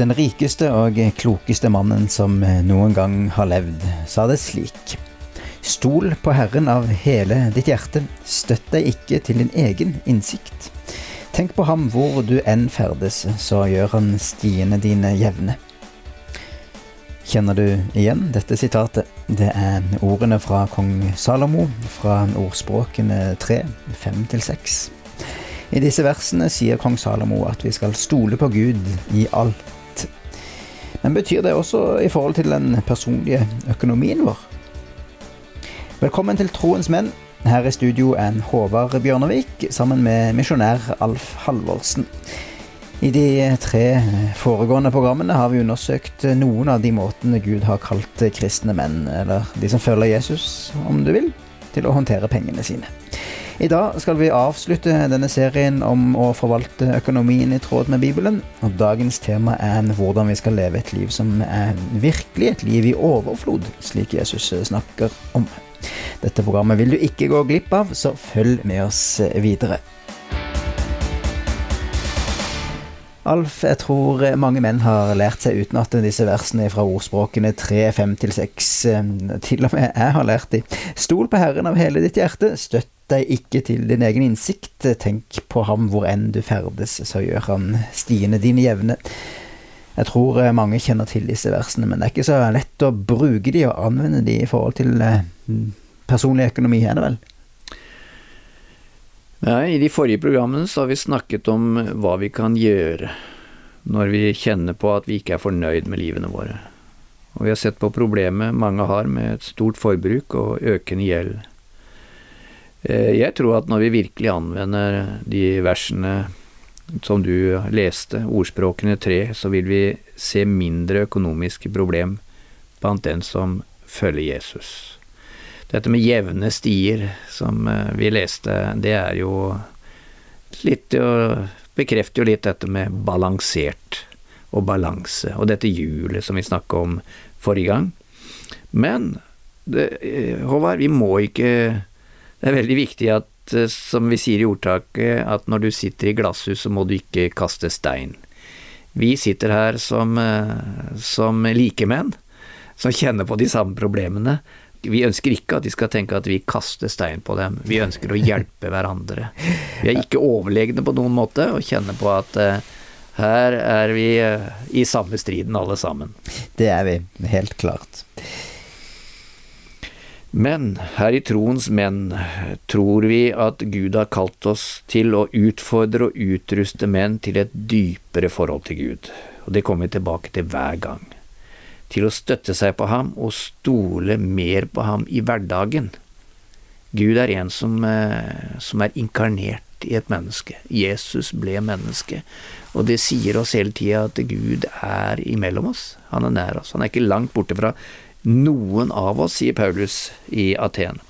Den rikeste og klokeste mannen som noen gang har levd, sa det slik. Stol på Herren av hele ditt hjerte, støtt deg ikke til din egen innsikt. Tenk på ham hvor du enn ferdes, så gjør han stiene dine jevne. Kjenner du igjen dette sitatet? Det er ordene fra kong Salomo fra ordspråkene 3, 5-6. I disse versene sier kong Salomo at vi skal stole på Gud i alt. Men betyr det også i forhold til den personlige økonomien vår? Velkommen til Troens menn. Her i studio er Håvard Bjørnevik sammen med misjonær Alf Halvorsen. I de tre foregående programmene har vi undersøkt noen av de måtene Gud har kalt kristne menn, eller de som følger Jesus, om du vil, til å håndtere pengene sine. I dag skal vi avslutte denne serien om å forvalte økonomien i tråd med Bibelen. og Dagens tema er hvordan vi skal leve et liv som er virkelig et liv i overflod, slik Jesus snakker om. Dette programmet vil du ikke gå glipp av, så følg med oss videre. Alf, jeg tror mange menn har lært seg utenat disse versene fra ordspråkene 3, 5 til 6. Til og med jeg har lært de. Stol på Herren av hele ditt hjerte, støtt deg ikke til din egen innsikt, tenk på ham hvor enn du ferdes, så gjør han stiene dine jevne. Jeg tror mange kjenner til disse versene, men det er ikke så lett å bruke de og anvende de i forhold til eh, personlig økonomi, er det vel? Nei, I de forrige programmene så har vi snakket om hva vi kan gjøre når vi kjenner på at vi ikke er fornøyd med livene våre. Og vi har sett på problemet mange har med et stort forbruk og økende gjeld. Eh, jeg tror at når vi virkelig anvender de versene som du leste, ordspråkene tre, så vil vi se mindre økonomiske problem blant den som følger Jesus. Dette med jevne stier, som eh, vi leste, det er jo litt det Bekrefter jo litt dette med balansert og balanse, og dette hjulet som vi snakket om forrige gang. Men det, eh, Håvard, vi må ikke Det er veldig viktig at, eh, som vi sier i ordtaket, at når du sitter i glasshus, så må du ikke kaste stein. Vi sitter her som, som likemenn, som kjenner på de samme problemene, vi ønsker ikke at de skal tenke at vi kaster stein på dem, vi ønsker å hjelpe hverandre. Vi er ikke overlegne på noen måte, og kjenner på at uh, her er vi i samme striden alle sammen. Det er vi, helt klart. Men her i troens menn tror vi at Gud har kalt oss til å utfordre og utruste menn til et dypere forhold til Gud, og det kommer vi tilbake til hver gang til å støtte seg på ham og stole mer på ham i hverdagen. Gud er en som, eh, som er inkarnert i et menneske. Jesus ble menneske, og det sier oss hele tida at Gud er imellom oss. Han er nær oss. Han er ikke langt borte fra noen av oss, sier Paulus i Aten.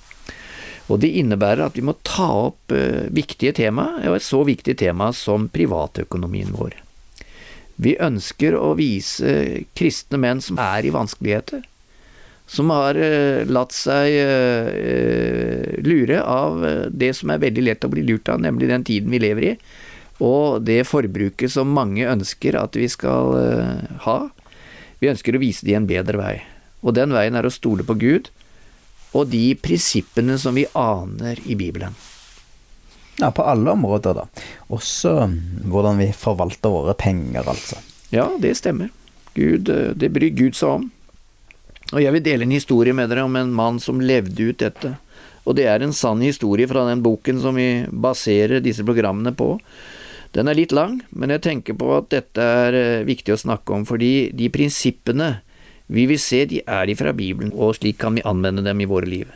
Og det innebærer at vi må ta opp uh, viktige tema, og et så viktig tema som privatøkonomien vår. Vi ønsker å vise kristne menn som er i vanskeligheter, som har uh, latt seg uh, lure av det som er veldig lett å bli lurt av, nemlig den tiden vi lever i, og det forbruket som mange ønsker at vi skal ha. Vi ønsker å vise dem en bedre vei, og den veien er å stole på Gud og de prinsippene som vi aner i Bibelen. Ja, på alle områder, da. Også hvordan vi forvalter våre penger, altså. Ja, det stemmer. Gud, eh, det bryr Gud seg om. Og jeg vil dele en historie med dere om en mann som levde ut dette. Og det er en sann historie fra den boken som vi baserer disse programmene på. Den er litt lang, men jeg tenker på at dette er eh, viktig å snakke om, fordi de prinsippene vi vil se, de er ifra Bibelen, og slik kan vi anvende dem i våre liv.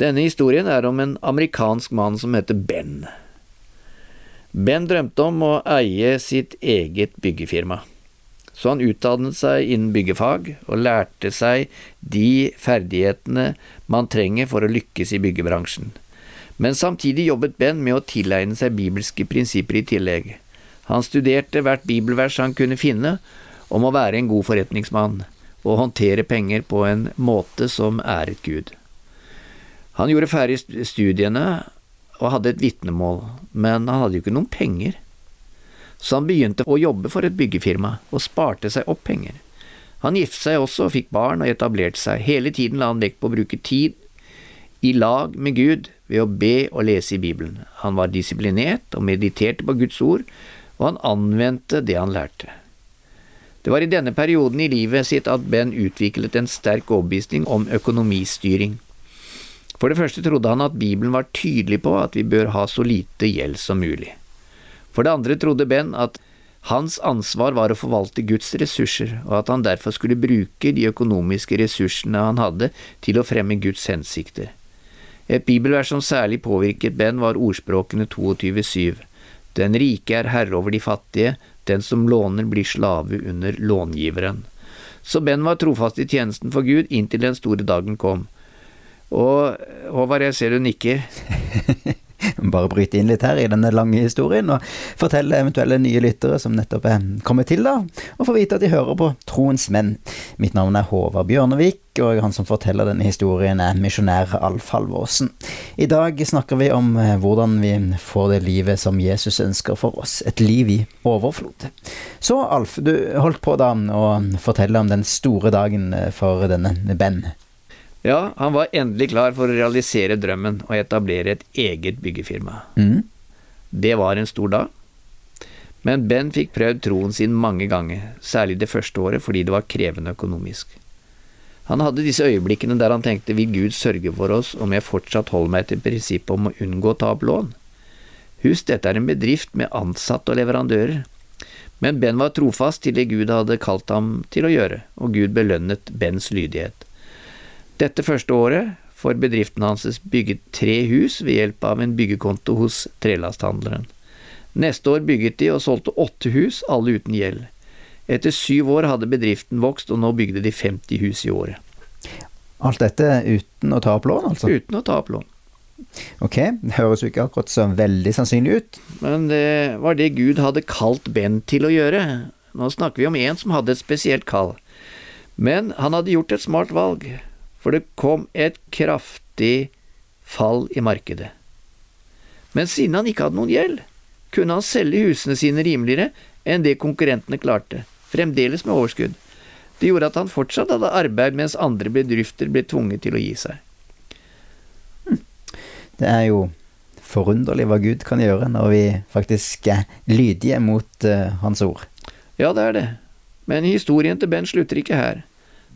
Denne historien er om en amerikansk mann som heter Ben. Ben drømte om å eie sitt eget byggefirma, så han utdannet seg innen byggefag og lærte seg de ferdighetene man trenger for å lykkes i byggebransjen. Men samtidig jobbet Ben med å tilegne seg bibelske prinsipper i tillegg. Han studerte hvert bibelvers han kunne finne om å være en god forretningsmann og håndtere penger på en måte som æret Gud. Han gjorde ferdig studiene og hadde et vitnemål, men han hadde jo ikke noen penger. så han begynte å jobbe for et byggefirma og sparte seg opp penger. Han giftet seg også og fikk barn og etablerte seg. Hele tiden la han vekt på å bruke tid i lag med Gud ved å be og lese i Bibelen. Han var disiplinert og mediterte på Guds ord, og han anvendte det han lærte. Det var i denne perioden i livet sitt at Ben utviklet en sterk overbevisning om økonomistyring. For det første trodde han at Bibelen var tydelig på at vi bør ha så lite gjeld som mulig. For det andre trodde Ben at hans ansvar var å forvalte Guds ressurser, og at han derfor skulle bruke de økonomiske ressursene han hadde, til å fremme Guds hensikter. Et bibelvers som særlig påvirket Ben, var ordspråkene 22,7. Den rike er herre over de fattige, den som låner blir slave under långiveren. Så Ben var trofast i tjenesten for Gud inntil den store dagen kom. Og Håvard, jeg ser du nikker. bare bryte inn litt her i denne lange historien, og fortelle eventuelle nye lyttere som nettopp er kommet til, da, og få vite at de hører på Troens menn. Mitt navn er Håvard Bjørnevik, og han som forteller denne historien er misjonær Alf Halvorsen. I dag snakker vi om eh, hvordan vi får det livet som Jesus ønsker for oss, et liv i overflod. Så Alf, du holdt på da å fortelle om den store dagen eh, for denne Ben. Ja, han var endelig klar for å realisere drømmen og etablere et eget byggefirma. Mm. Det var en stor dag. Men Ben fikk prøvd troen sin mange ganger, særlig det første året fordi det var krevende økonomisk. Han hadde disse øyeblikkene der han tenkte vil Gud sørge for oss om jeg fortsatt holder meg til prinsippet om å unngå å ta opp lån? Husk, dette er en bedrift med ansatte og leverandører. Men Ben var trofast til det Gud hadde kalt ham til å gjøre, og Gud belønnet Bens lydighet. Dette første året får bedriften hans bygget tre hus ved hjelp av en byggekonto hos trelasthandleren. Neste år bygget de og solgte åtte hus, alle uten gjeld. Etter syv år hadde bedriften vokst, og nå bygde de 50 hus i året. Alt dette uten å ta opp lån, altså? Uten å ta opp lån. Ok, det høres jo ikke akkurat så veldig sannsynlig ut. Men det var det Gud hadde kalt Ben til å gjøre. Nå snakker vi om en som hadde et spesielt kall. Men han hadde gjort et smart valg for det kom et kraftig fall i markedet. Men siden han ikke hadde noen gjeld, kunne han selge husene sine rimeligere enn det konkurrentene klarte, fremdeles med overskudd. Det gjorde at han fortsatt hadde arbeid mens andre bedrifter ble tvunget til å gi seg. Hm. Det er jo forunderlig hva Gud kan gjøre når vi faktisk er lydige mot uh, Hans ord. Ja, det er det. Men historien til Ben slutter ikke her.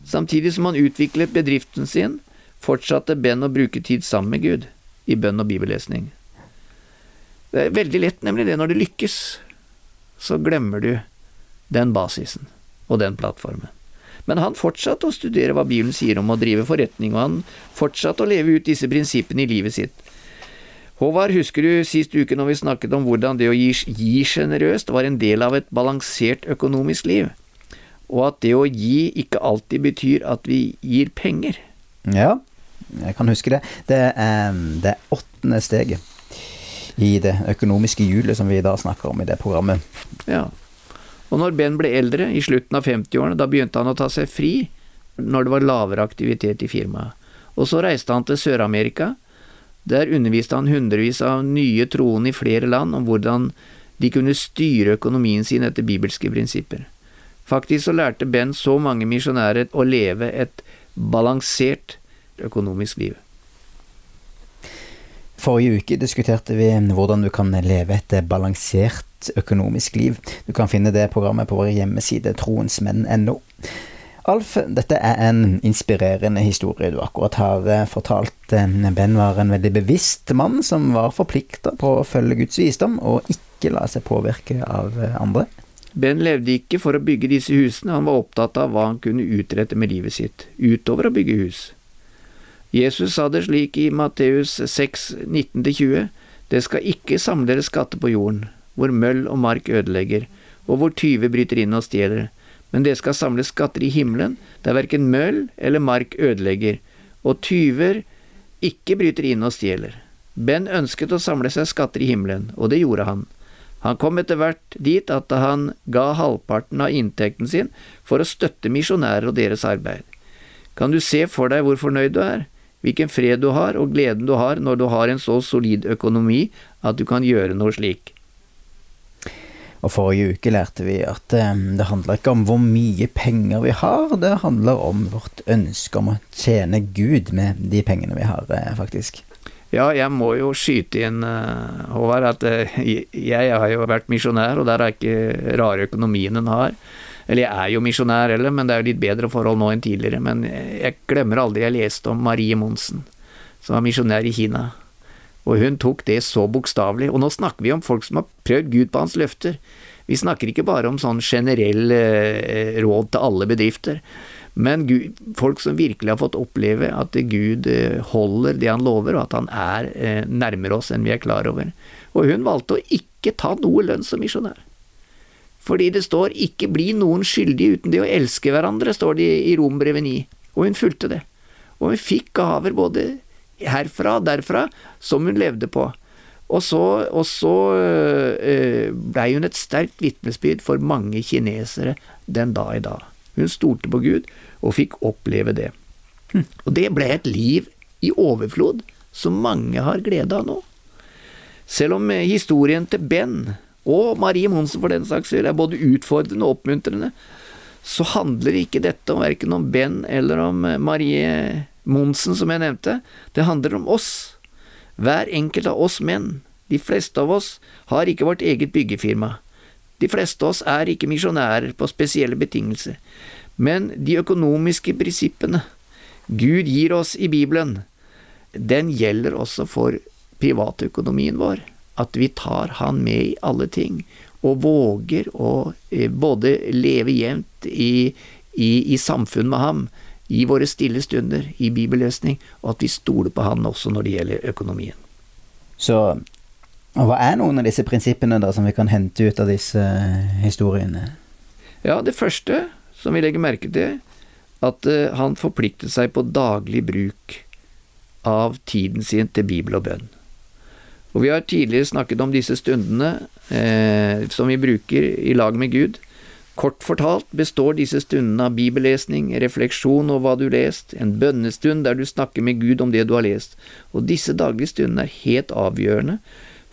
Samtidig som han utviklet bedriften sin, fortsatte Ben å bruke tid sammen med Gud, i bønn og bibellesning. Det er veldig lett, nemlig det, når det lykkes, så glemmer du den basisen og den plattformen. Men han fortsatte å studere hva Bibelen sier om å drive forretning, og han fortsatte å leve ut disse prinsippene i livet sitt. Håvard, husker du sist uke når vi snakket om hvordan det å gi sjenerøst var en del av et balansert økonomisk liv? Og at det å gi ikke alltid betyr at vi gir penger. Ja, jeg kan huske det. Det er det åttende steget i det økonomiske hjulet som vi da snakker om i det programmet. Ja. Og når Ben ble eldre, i slutten av 50-årene, da begynte han å ta seg fri når det var lavere aktivitet i firmaet. Og så reiste han til Sør-Amerika. Der underviste han hundrevis av nye troende i flere land om hvordan de kunne styre økonomien sin etter bibelske prinsipper. Faktisk så lærte Ben så mange misjonærer å leve et balansert økonomisk liv. Forrige uke diskuterte vi hvordan du kan leve et balansert økonomisk liv. Du kan finne det programmet på vår hjemmeside troensmenn.no. Alf, dette er en inspirerende historie du akkurat har eh, fortalt. Ben var en veldig bevisst mann som var forplikta på å følge Guds visdom og ikke la seg påvirke av andre. Ben levde ikke for å bygge disse husene, han var opptatt av hva han kunne utrette med livet sitt, utover å bygge hus. Jesus sa det slik i Matteus 6, 19–20, det skal ikke samle dere skatter på jorden, hvor møll og mark ødelegger, og hvor tyver bryter inn og stjeler, men det skal samle skatter i himmelen, der verken møll eller mark ødelegger, og tyver ikke bryter inn og stjeler. Ben ønsket å samle seg skatter i himmelen, og det gjorde han. Han kom etter hvert dit at han ga halvparten av inntekten sin for å støtte misjonærer og deres arbeid. Kan du se for deg hvor fornøyd du er, hvilken fred du har og gleden du har når du har en så solid økonomi at du kan gjøre noe slik? Og forrige uke lærte vi at eh, det handler ikke om hvor mye penger vi har, det handler om vårt ønske om å tjene Gud med de pengene vi har, eh, faktisk. Ja, jeg må jo skyte inn, eh, Håvard, at jeg har jo vært misjonær, og der er ikke rare økonomien en har. Eller jeg er jo misjonær heller, men det er jo litt bedre forhold nå enn tidligere. Men jeg glemmer aldri jeg leste om Marie Monsen, som var misjonær i Kina. Og hun tok det så bokstavelig. Og nå snakker vi om folk som har prøvd Gud på hans løfter. Vi snakker ikke bare om sånn generell eh, råd til alle bedrifter, men Gud, folk som virkelig har fått oppleve at Gud eh, holder det han lover, og at han er eh, nærmere oss enn vi er klar over. Og hun valgte å ikke ta noe lønn som misjonær. Fordi det står 'ikke bli noen skyldig uten det å elske hverandre', står det i Rombrevet 9. Og hun fulgte det. Og hun fikk gaver både herfra og derfra som hun levde på. Og så, og så øh, blei hun et sterkt vitnesbyrd for mange kinesere den dag i dag. Hun stolte på Gud og fikk oppleve det. Og det ble et liv i overflod som mange har glede av nå. Selv om historien til Ben, og Marie Monsen for den saks skyld, er både utfordrende og oppmuntrende, så handler ikke dette om verken om Ben eller om Marie Monsen, som jeg nevnte, det handler om oss. Hver enkelt av oss menn, de fleste av oss, har ikke vårt eget byggefirma. De fleste av oss er ikke misjonærer på spesielle betingelser, men de økonomiske prinsippene Gud gir oss i Bibelen, den gjelder også for privatøkonomien vår, at vi tar Han med i alle ting, og våger å eh, både leve jevnt i, i, i samfunn med ham, i våre stille stunder, i bibelløsning, og at vi stoler på Han også når det gjelder økonomien. Så hva er noen av disse prinsippene da som vi kan hente ut av disse eh, historiene? Ja, det første som vi legger merke til, at uh, han forpliktet seg på daglig bruk av tiden sin til bibel og bønn. Og Vi har tidligere snakket om disse stundene eh, som vi bruker i lag med Gud, Kort fortalt består disse stundene av bibellesning, refleksjon over hva du lest, en bønnestund der du snakker med Gud om det du har lest, og disse daglige stundene er helt avgjørende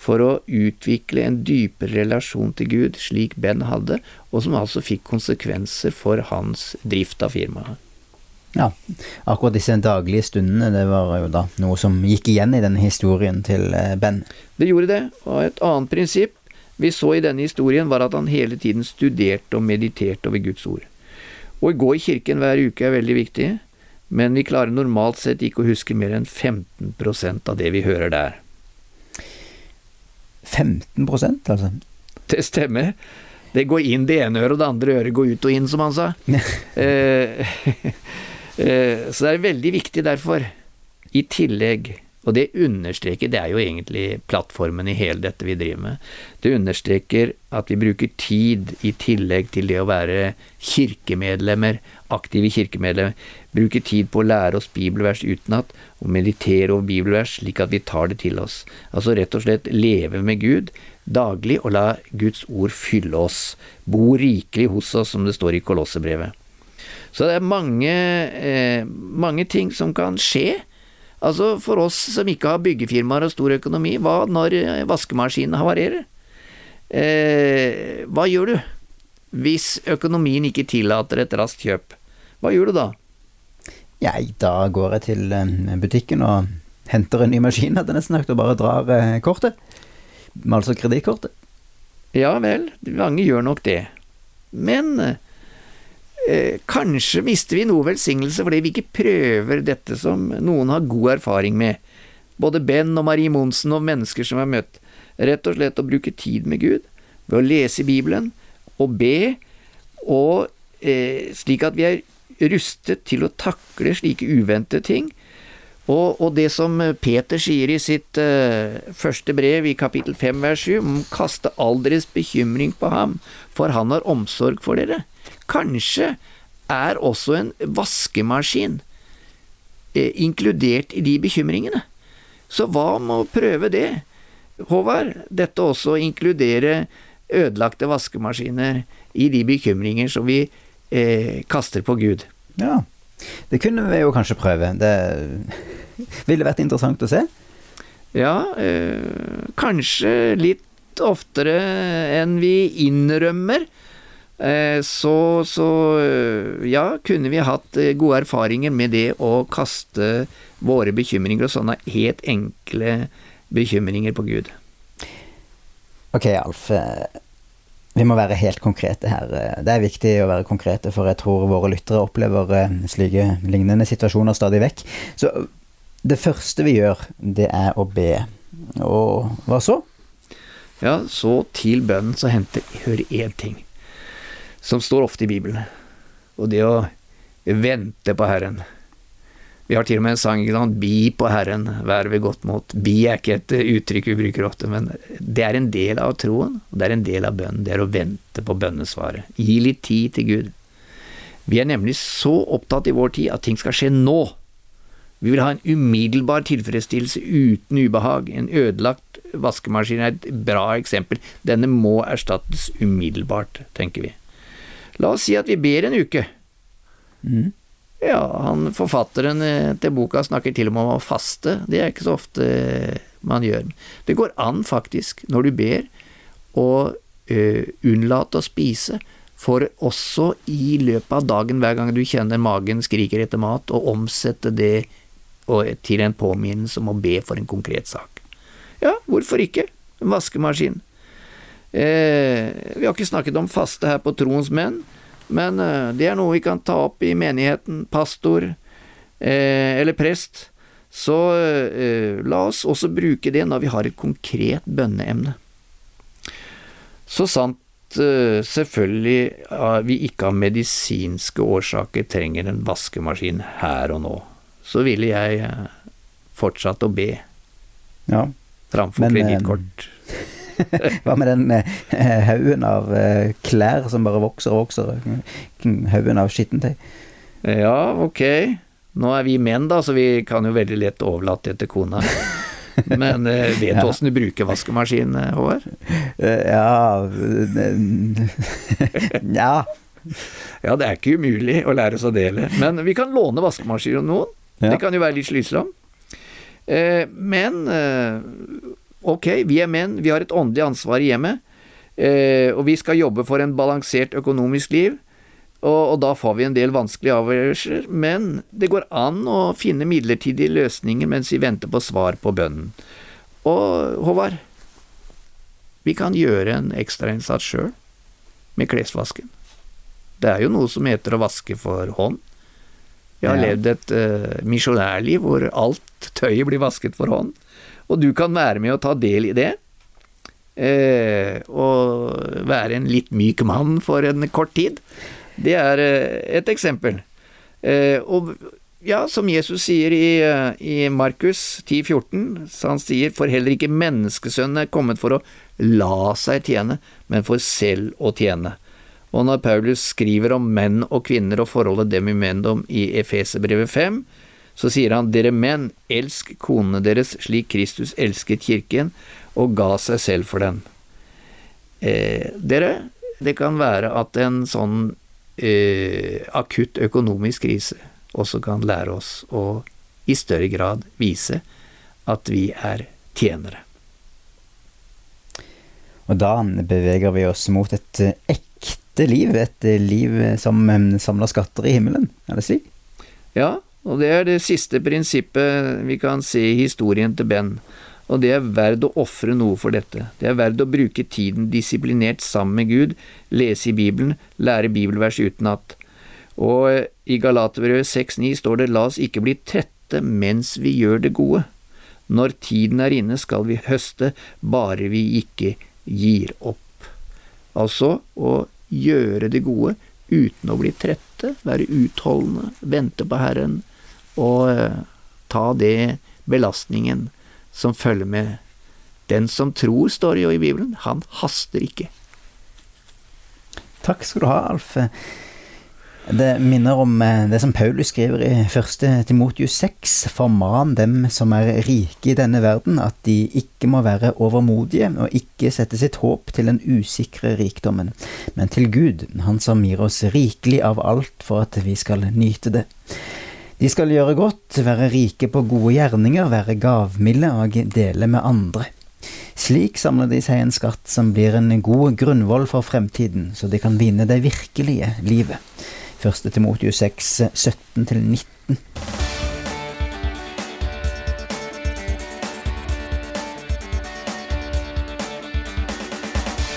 for å utvikle en dypere relasjon til Gud, slik Ben hadde, og som altså fikk konsekvenser for hans drift av firmaet. Ja, akkurat disse daglige stundene, det var jo da noe som gikk igjen i denne historien til eh, Ben. Det gjorde det, og et annet prinsipp vi så i denne historien, var at han hele tiden studerte og mediterte over Guds ord. Å gå i kirken hver uke er veldig viktig, men vi klarer normalt sett ikke å huske mer enn 15% av det vi hører der. 15% altså? Det stemmer. Det går inn det ene øret, og det andre øret går ut og inn, som han sa. Eh, eh, så det er veldig viktig derfor, i tillegg og det understreker, det er jo egentlig plattformen i hele dette vi driver med, det understreker at vi bruker tid i tillegg til det å være kirkemedlemmer, aktive kirkemedlemmer, bruker tid på å lære oss bibelvers utenat og meditere over bibelvers slik at vi tar det til oss. Altså rett og slett leve med Gud daglig og la Guds ord fylle oss, bo rikelig hos oss, som det står i Kolossebrevet. Så det er mange, eh, mange ting som kan skje Altså, for oss som ikke har byggefirmaer og stor økonomi, hva når vaskemaskinen havarerer? Eh, hva gjør du hvis økonomien ikke tillater et raskt kjøp? Hva gjør du da? Jeg, da går jeg til eh, butikken og henter en ny maskin, hadde jeg nesten sagt, og bare drar eh, kortet. Altså kredittkortet. Ja vel, mange gjør nok det. Men Eh, kanskje mister vi noe velsignelse fordi vi ikke prøver dette som noen har god erfaring med, både Ben og Marie Monsen og mennesker som har møtt, rett og slett å bruke tid med Gud, ved å lese Bibelen og be, og eh, slik at vi er rustet til å takle slike uventede ting. Og, og, det som Peter sier i sitt uh, første brev i kapittel 5 vers 7, om kaste all deres bekymring på ham, for han har omsorg for dere. Kanskje er også en vaskemaskin eh, inkludert i de bekymringene. Så hva med å prøve det, Håvard? Dette også å inkludere ødelagte vaskemaskiner i de bekymringer som vi eh, kaster på Gud. Ja, det kunne vi jo kanskje prøve. Det ville vært interessant å se. Ja, eh, kanskje litt oftere enn vi innrømmer, så, så ja, kunne vi hatt gode erfaringer med det å kaste våre bekymringer og sånne helt enkle bekymringer på Gud. Ok, Alf. Vi må være helt konkrete her. Det er viktig å være konkrete, for jeg tror våre lyttere opplever eh, slike lignende situasjoner stadig vekk. Så det første vi gjør, det er å be. Og hva så? Ja, så til bønnen så henter hør én ting, som står ofte i Bibelen, og det å vente på Herren. Vi har til og med en sang, ikke sant, Bi på Herren, vær ved godt mot. Bi er ikke et uttrykk vi bruker ofte, men det er en del av troen, og det er en del av bønnen. Det er å vente på bønnesvaret. Gi litt tid til Gud. Vi er nemlig så opptatt i vår tid at ting skal skje nå. Vi vil ha en umiddelbar tilfredsstillelse uten ubehag. En ødelagt vaskemaskin er et bra eksempel. Denne må erstattes umiddelbart, tenker vi. La oss si at vi ber en uke. Mm. Ja, han, forfatteren eh, til boka snakker til og med om å faste. Det er ikke så ofte eh, man gjør. Det går an, faktisk, når du ber, å uh, unnlate å spise, for også i løpet av dagen, hver gang du kjenner magen skriker etter mat, å omsette det til en påminnelse om å be for en konkret sak. Ja, hvorfor ikke? En vaskemaskin. Eh, vi har ikke snakket om faste her på Troens menn. Men eh, det er noe vi kan ta opp i menigheten, pastor eh, eller prest. Så eh, la oss også bruke det når vi har et konkret bønneemne. Så sant selvfølgelig vi ikke av medisinske årsaker trenger en vaskemaskin her og nå, så ville jeg fortsatt å be. Ja. Framfor kredittkort. Hva med den eh, haugen av eh, klær som bare vokser og vokser? Haugen av skittentøy? Ja, ok. Nå er vi menn, da, så vi kan jo veldig lett overlate det til kona. Men eh, vet du åssen du bruker vaskemaskin, Håvard? Ja Ja. Ja, det er ikke umulig å lære seg det heller. Men vi kan låne vaskemaskin av noen. Ja. Det kan jo være litt slitsomt. Men Ok, vi er menn, vi har et åndelig ansvar i hjemmet, eh, og vi skal jobbe for en balansert økonomisk liv. Og, og da får vi en del vanskelige avgjørelser, men det går an å finne midlertidige løsninger mens vi venter på svar på bønnen. Og Håvard, vi kan gjøre en ekstrainnsats sjøl, med klesvasken. Det er jo noe som heter å vaske for hånd. Jeg har ja. levd et uh, misjonærliv hvor alt tøyet blir vasket for hånd. Og du kan være med og ta del i det. Eh, og være en litt myk mann for en kort tid. Det er eh, et eksempel. Eh, og ja, som Jesus sier i, eh, i Markus 10,14, så han sier for heller ikke menneskesønnen er kommet for å la seg tjene, men for selv å tjene. Og når Paulus skriver om menn og kvinner og forholdet dem imellom i Efeserbrevet 5, så sier han dere menn, elsk konene deres slik Kristus elsket kirken og ga seg selv for den. Eh, dere, det kan være at en sånn eh, akutt økonomisk krise også kan lære oss å i større grad vise at vi er tjenere. Og da beveger vi oss mot et eh, ekte liv, et liv som eh, samler skatter i himmelen, er det slik? Ja, og det er det siste prinsippet vi kan se i historien til Ben, og det er verd å ofre noe for dette. Det er verd å bruke tiden disiplinert sammen med Gud, lese i Bibelen, lære bibelvers utenat. Og i Galaterbrevet 6,9 står det la oss ikke bli trette mens vi gjør det gode. Når tiden er inne skal vi høste, bare vi ikke gir opp. Altså å gjøre det gode uten å bli trette, være utholdende, vente på Herren, og eh, ta det belastningen som følger med. Den som tror, står jo i Bibelen, han haster ikke. Takk skal du ha, Alf. Det minner om eh, det som Paulus skriver i 1. Timotius 6. Forman dem som er rike i denne verden, at de ikke må være overmodige og ikke sette sitt håp til den usikre rikdommen, men til Gud, Han som gir oss rikelig av alt for at vi skal nyte det. De skal gjøre godt, være rike på gode gjerninger, være gavmilde og dele med andre. Slik samler de seg en skatt som blir en god grunnvoll for fremtiden, så de kan vinne det virkelige livet. Første Timotius 6, 17-19.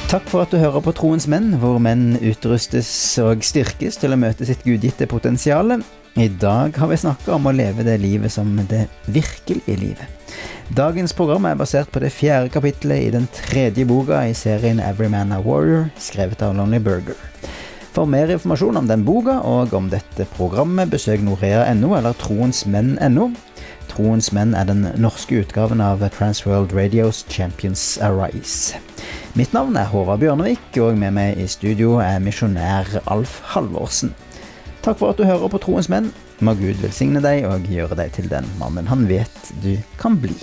Takk for at du hører på Troens menn, hvor menn utrustes og styrkes til å møte sitt gudgitte potensial. I dag har vi snakka om å leve det livet som det virkelige livet. Dagens program er basert på det fjerde kapittelet i den tredje boka i serien Every Man a Warrior, skrevet av Lonely Burger. For mer informasjon om den boka og om dette programmet, besøk norea.no eller troensmenn.no. Troens menn er den norske utgaven av Transworld Radios Champions Arise. Mitt navn er Håvard Bjørnevik, og med meg i studio er misjonær Alf Halvorsen. Takk for at du hører på Troens menn. Må Gud velsigne deg og gjøre deg til den mannen han vet du kan bli.